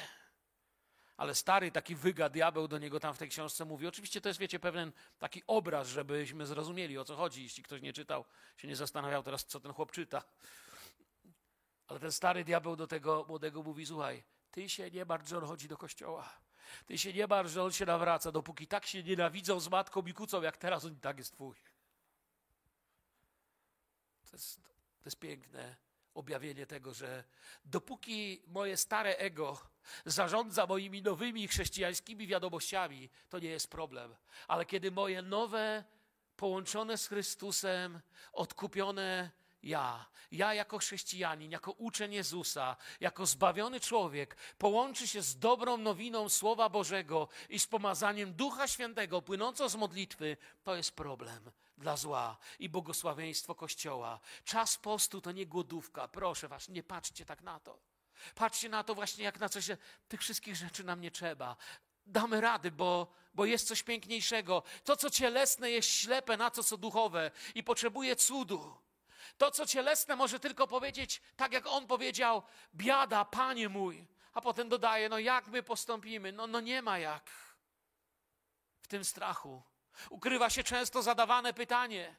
Ale stary taki wyga diabeł do niego tam w tej książce mówi. Oczywiście to jest, wiecie, pewien taki obraz, żebyśmy zrozumieli o co chodzi. Jeśli ktoś nie czytał, się nie zastanawiał teraz, co ten chłop czyta. Ale ten stary diabeł do tego młodego mówi: Słuchaj, ty się nie martw, że on chodzi do kościoła. Ty się nie martw, że on się nawraca, dopóki tak się nienawidzą z matką i kłócą, jak teraz on tak jest twój. To jest, to jest piękne objawienie tego, że dopóki moje stare ego zarządza moimi nowymi chrześcijańskimi wiadomościami, to nie jest problem. Ale kiedy moje nowe, połączone z Chrystusem, odkupione ja, ja jako chrześcijanin, jako uczeń Jezusa, jako zbawiony człowiek, połączy się z dobrą nowiną Słowa Bożego i z pomazaniem Ducha Świętego płynącą z modlitwy, to jest problem dla zła i błogosławieństwo Kościoła. Czas postu to nie głodówka. Proszę was, nie patrzcie tak na to. Patrzcie na to właśnie jak na coś, że tych wszystkich rzeczy nam nie trzeba. Damy rady, bo, bo jest coś piękniejszego. To, co cielesne, jest ślepe na to, co duchowe i potrzebuje cudu. To, co cielesne, może tylko powiedzieć, tak jak on powiedział, biada, panie mój. A potem dodaje, no jak my postąpimy? No, no nie ma jak. W tym strachu ukrywa się często zadawane pytanie.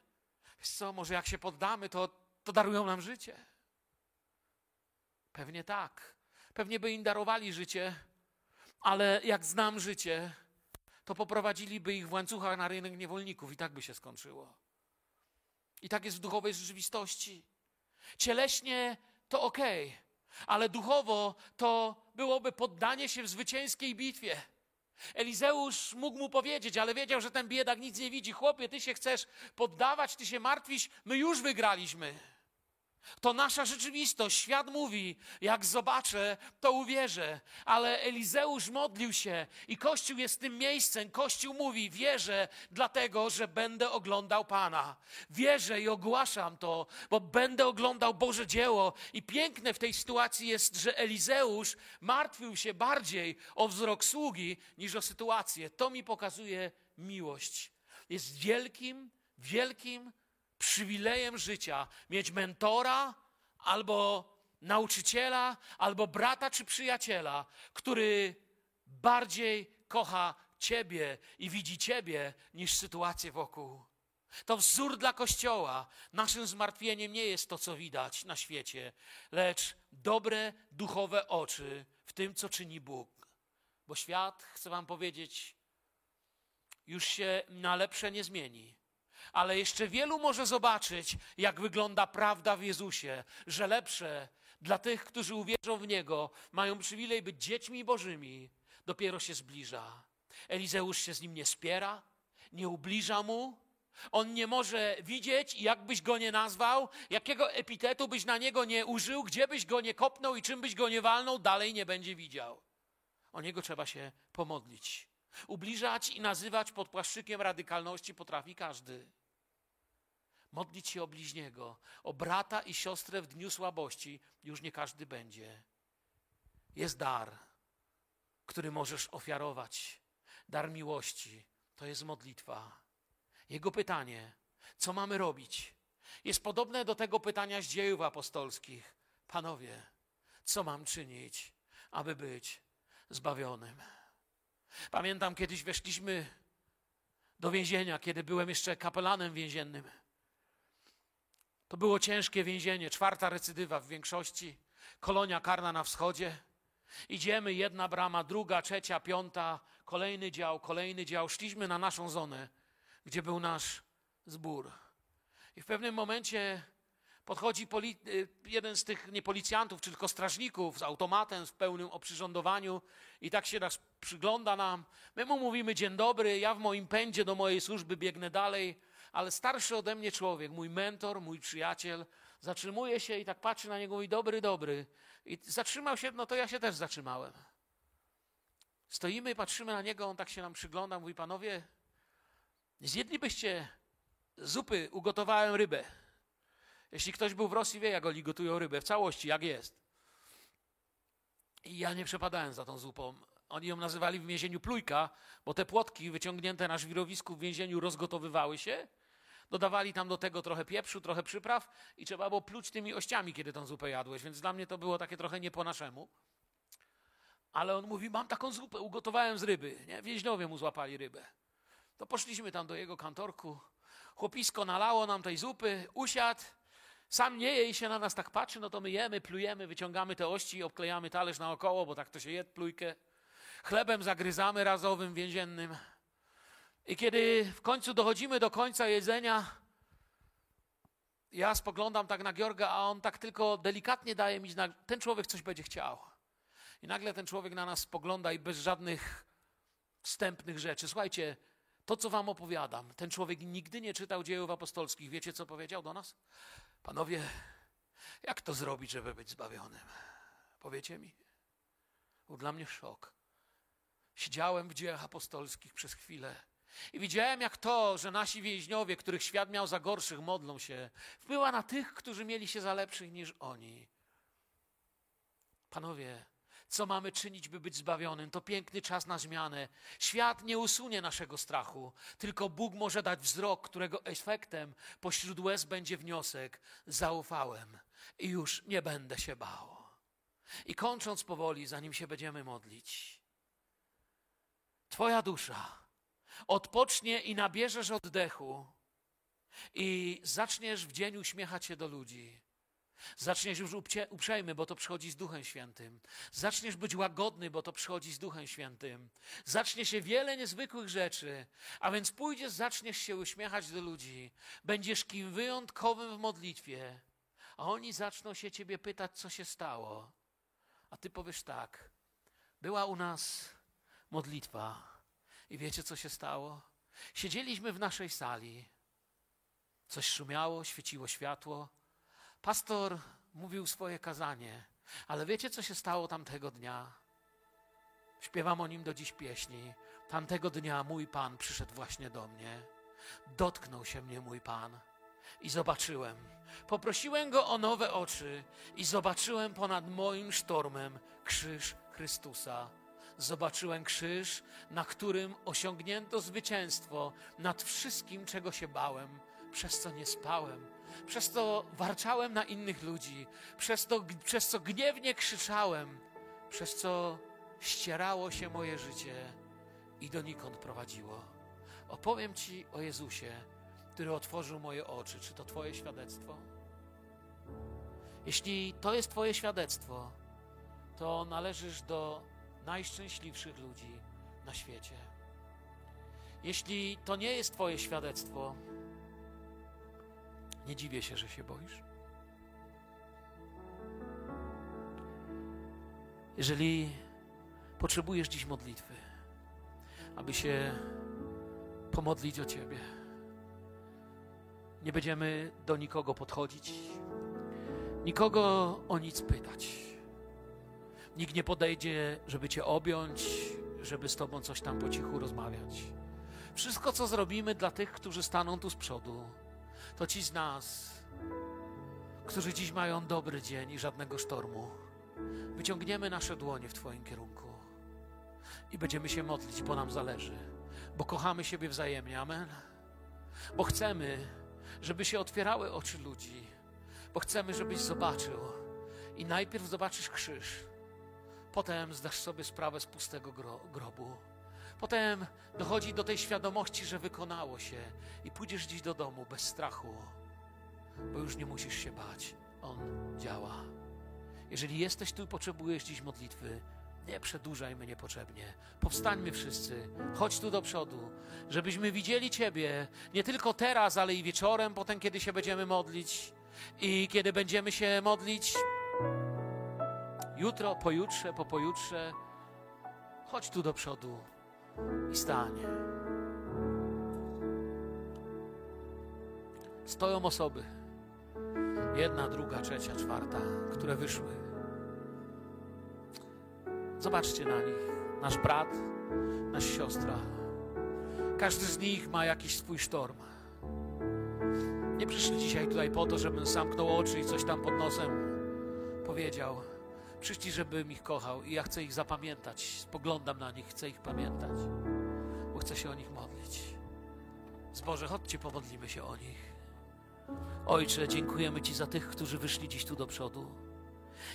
Wiesz co, może jak się poddamy, to, to darują nam życie. Pewnie tak. Pewnie by im darowali życie, ale jak znam życie, to poprowadziliby ich w łańcuchach na rynek niewolników i tak by się skończyło. I tak jest w duchowej rzeczywistości. Cieleśnie to ok, ale duchowo to byłoby poddanie się w zwycięskiej bitwie. Elizeusz mógł mu powiedzieć, ale wiedział, że ten biedak nic nie widzi. Chłopie, ty się chcesz poddawać, ty się martwisz, my już wygraliśmy. To nasza rzeczywistość. Świat mówi, jak zobaczę, to uwierzę. Ale Elizeusz modlił się i Kościół jest tym miejscem. Kościół mówi, wierzę, dlatego, że będę oglądał Pana. Wierzę i ogłaszam to, bo będę oglądał Boże dzieło. I piękne w tej sytuacji jest, że Elizeusz martwił się bardziej o wzrok sługi niż o sytuację. To mi pokazuje miłość. Jest wielkim, wielkim przywilejem życia mieć mentora albo nauczyciela, albo brata czy przyjaciela, który bardziej kocha Ciebie i widzi Ciebie niż sytuację wokół. To wzór dla Kościoła. Naszym zmartwieniem nie jest to, co widać na świecie, lecz dobre duchowe oczy w tym, co czyni Bóg. Bo świat, chcę Wam powiedzieć, już się na lepsze nie zmieni ale jeszcze wielu może zobaczyć, jak wygląda prawda w Jezusie, że lepsze dla tych, którzy uwierzą w Niego, mają przywilej być dziećmi Bożymi, dopiero się zbliża. Elizeusz się z nim nie spiera, nie ubliża mu. On nie może widzieć, jakbyś go nie nazwał, jakiego epitetu byś na niego nie użył, gdzie byś go nie kopnął i czym byś go nie walnął, dalej nie będzie widział. O niego trzeba się pomodlić. Ubliżać i nazywać pod płaszczykiem radykalności potrafi każdy. Modlić się o bliźniego, o brata i siostrę w dniu słabości już nie każdy będzie. Jest dar, który możesz ofiarować. Dar miłości to jest modlitwa. Jego pytanie, co mamy robić, jest podobne do tego pytania z dziejów apostolskich. Panowie, co mam czynić, aby być zbawionym? Pamiętam, kiedyś weszliśmy do więzienia, kiedy byłem jeszcze kapelanem więziennym. To było ciężkie więzienie, czwarta recydywa w większości, kolonia karna na wschodzie. Idziemy, jedna brama, druga, trzecia, piąta, kolejny dział, kolejny dział. Szliśmy na naszą zonę, gdzie był nasz zbór. I w pewnym momencie podchodzi y, jeden z tych nie policjantów, tylko strażników z automatem w pełnym oprzyrządowaniu i tak się nas przygląda nam. My mu mówimy dzień dobry, ja w moim pędzie do mojej służby biegnę dalej ale starszy ode mnie człowiek, mój mentor, mój przyjaciel, zatrzymuje się i tak patrzy na niego i dobry, dobry. I zatrzymał się, no to ja się też zatrzymałem. Stoimy i patrzymy na niego, on tak się nam przygląda, mówi, panowie, zjedlibyście zupy, ugotowałem rybę. Jeśli ktoś był w Rosji, wie, jak oni gotują rybę, w całości, jak jest. I ja nie przepadałem za tą zupą. Oni ją nazywali w więzieniu plujka, bo te płotki wyciągnięte na żwirowisku w więzieniu rozgotowywały się Dodawali tam do tego trochę pieprzu, trochę przypraw i trzeba było pluć tymi ościami, kiedy tą zupę jadłeś, więc dla mnie to było takie trochę nie po naszemu. Ale on mówi, mam taką zupę, ugotowałem z ryby. Nie? Więźniowie mu złapali rybę. To poszliśmy tam do jego kantorku. Chłopisko nalało nam tej zupy, usiadł, sam nie je i się na nas tak patrzy, no to my jemy, plujemy, wyciągamy te ości, obklejamy talerz naokoło, bo tak to się je plujkę. Chlebem zagryzamy razowym, więziennym. I kiedy w końcu dochodzimy do końca jedzenia, ja spoglądam tak na Georga, a on tak tylko delikatnie daje mi znak, ten człowiek coś będzie chciał. I nagle ten człowiek na nas spogląda i bez żadnych wstępnych rzeczy. Słuchajcie, to co wam opowiadam, ten człowiek nigdy nie czytał dziejów apostolskich. Wiecie, co powiedział do nas? Panowie, jak to zrobić, żeby być zbawionym? Powiecie mi? Był dla mnie szok. Siedziałem w dziejach apostolskich przez chwilę i widziałem, jak to, że nasi więźniowie, których świat miał za gorszych, modlą się, wpływa na tych, którzy mieli się za lepszych niż oni. Panowie, co mamy czynić, by być zbawionym? To piękny czas na zmianę. Świat nie usunie naszego strachu, tylko Bóg może dać wzrok, którego efektem pośród łez będzie wniosek: zaufałem i już nie będę się bał. I kończąc powoli, zanim się będziemy modlić, Twoja dusza odpocznie i nabierzesz oddechu i zaczniesz w dzień uśmiechać się do ludzi. Zaczniesz już uprzejmy, bo to przychodzi z Duchem Świętym. Zaczniesz być łagodny, bo to przychodzi z Duchem Świętym. Zacznie się wiele niezwykłych rzeczy, a więc pójdziesz, zaczniesz się uśmiechać do ludzi. Będziesz kim wyjątkowym w modlitwie, a oni zaczną się ciebie pytać, co się stało. A ty powiesz tak: była u nas modlitwa i wiecie, co się stało? Siedzieliśmy w naszej sali. Coś szumiało, świeciło światło. Pastor mówił swoje kazanie, ale wiecie, co się stało tamtego dnia? Śpiewam o nim do dziś pieśni. Tamtego dnia mój Pan przyszedł właśnie do mnie. Dotknął się mnie mój Pan i zobaczyłem. Poprosiłem go o nowe oczy i zobaczyłem ponad moim sztormem krzyż Chrystusa. Zobaczyłem krzyż, na którym osiągnięto zwycięstwo nad wszystkim, czego się bałem, przez co nie spałem, przez co warczałem na innych ludzi, przez, to, przez co gniewnie krzyczałem, przez co ścierało się moje życie i donikąd prowadziło. Opowiem Ci o Jezusie, który otworzył moje oczy. Czy to Twoje świadectwo? Jeśli to jest Twoje świadectwo, to należysz do najszczęśliwszych ludzi na świecie. Jeśli to nie jest Twoje świadectwo, nie dziwię się, że się boisz. Jeżeli potrzebujesz dziś modlitwy, aby się pomodlić o Ciebie, nie będziemy do nikogo podchodzić, nikogo o nic pytać. Nikt nie podejdzie, żeby Cię objąć, żeby z Tobą coś tam po cichu rozmawiać. Wszystko, co zrobimy dla tych, którzy staną tu z przodu, to ci z nas, którzy dziś mają dobry dzień i żadnego sztormu, wyciągniemy nasze dłonie w Twoim kierunku i będziemy się modlić, bo nam zależy, bo kochamy siebie wzajemnie. Amen. Bo chcemy, żeby się otwierały oczy ludzi, bo chcemy, żebyś zobaczył i najpierw zobaczysz krzyż, potem zdasz sobie sprawę z pustego gro grobu. Potem dochodzi do tej świadomości, że wykonało się i pójdziesz dziś do domu bez strachu, bo już nie musisz się bać. On działa. Jeżeli jesteś tu i potrzebujesz dziś modlitwy, nie przedłużajmy niepotrzebnie. Powstańmy wszyscy. Chodź tu do przodu, żebyśmy widzieli Ciebie nie tylko teraz, ale i wieczorem, potem, kiedy się będziemy modlić i kiedy będziemy się modlić jutro, pojutrze, po pojutrze. Chodź tu do przodu i stań. Stoją osoby, jedna, druga, trzecia, czwarta, które wyszły. Zobaczcie na nich, nasz brat, nasza siostra. Każdy z nich ma jakiś swój sztorm. Nie przyszli dzisiaj tutaj po to, żebym zamknął oczy i coś tam pod nosem powiedział. Przyszli, żebym ich kochał i ja chcę ich zapamiętać. Spoglądam na nich, chcę ich pamiętać, bo chcę się o nich modlić. Zboże, chodźcie, pomodlimy się o nich. Ojcze, dziękujemy Ci za tych, którzy wyszli dziś tu do przodu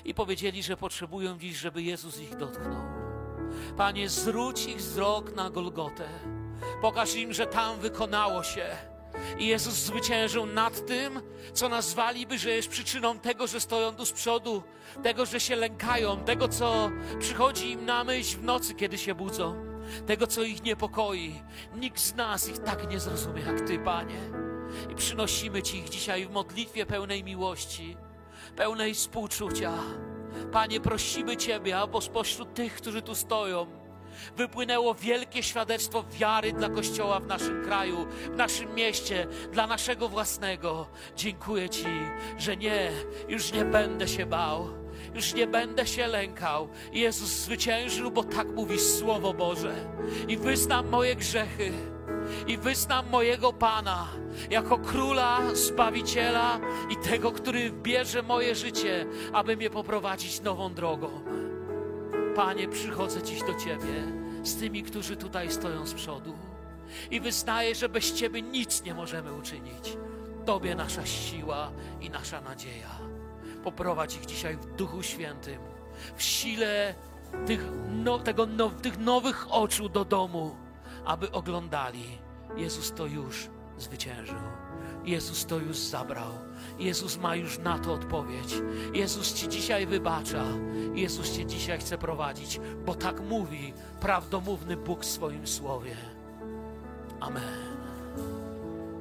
i powiedzieli, że potrzebują dziś, żeby Jezus ich dotknął. Panie, zwróć ich wzrok na Golgotę. Pokaż im, że tam wykonało się. I Jezus zwyciężył nad tym, co nazwaliby, że jest przyczyną tego, że stoją tu z przodu, tego, że się lękają, tego, co przychodzi im na myśl w nocy, kiedy się budzą, tego, co ich niepokoi. Nikt z nas ich tak nie zrozumie jak Ty, Panie. I przynosimy Ci ich dzisiaj w modlitwie pełnej miłości pełnej współczucia. Panie, prosimy Ciebie, aby spośród tych, którzy tu stoją, wypłynęło wielkie świadectwo wiary dla Kościoła w naszym kraju, w naszym mieście, dla naszego własnego. Dziękuję Ci, że nie, już nie będę się bał, już nie będę się lękał. Jezus zwyciężył, bo tak mówi Słowo Boże. I wyznam moje grzechy i wyznam mojego Pana jako króla, zbawiciela i tego, który bierze moje życie, aby mnie poprowadzić nową drogą. Panie, przychodzę dziś do Ciebie z tymi, którzy tutaj stoją z przodu i wyznaję, że bez Ciebie nic nie możemy uczynić. Tobie nasza siła i nasza nadzieja. Poprowadź ich dzisiaj w Duchu Świętym, w sile tych, no, tego, no, tych nowych oczu do domu, aby oglądali. Jezus to już zwyciężył. Jezus to już zabrał. Jezus ma już na to odpowiedź. Jezus Ci dzisiaj wybacza. Jezus Cię dzisiaj chce prowadzić, bo tak mówi prawdomówny Bóg w swoim słowie. Amen.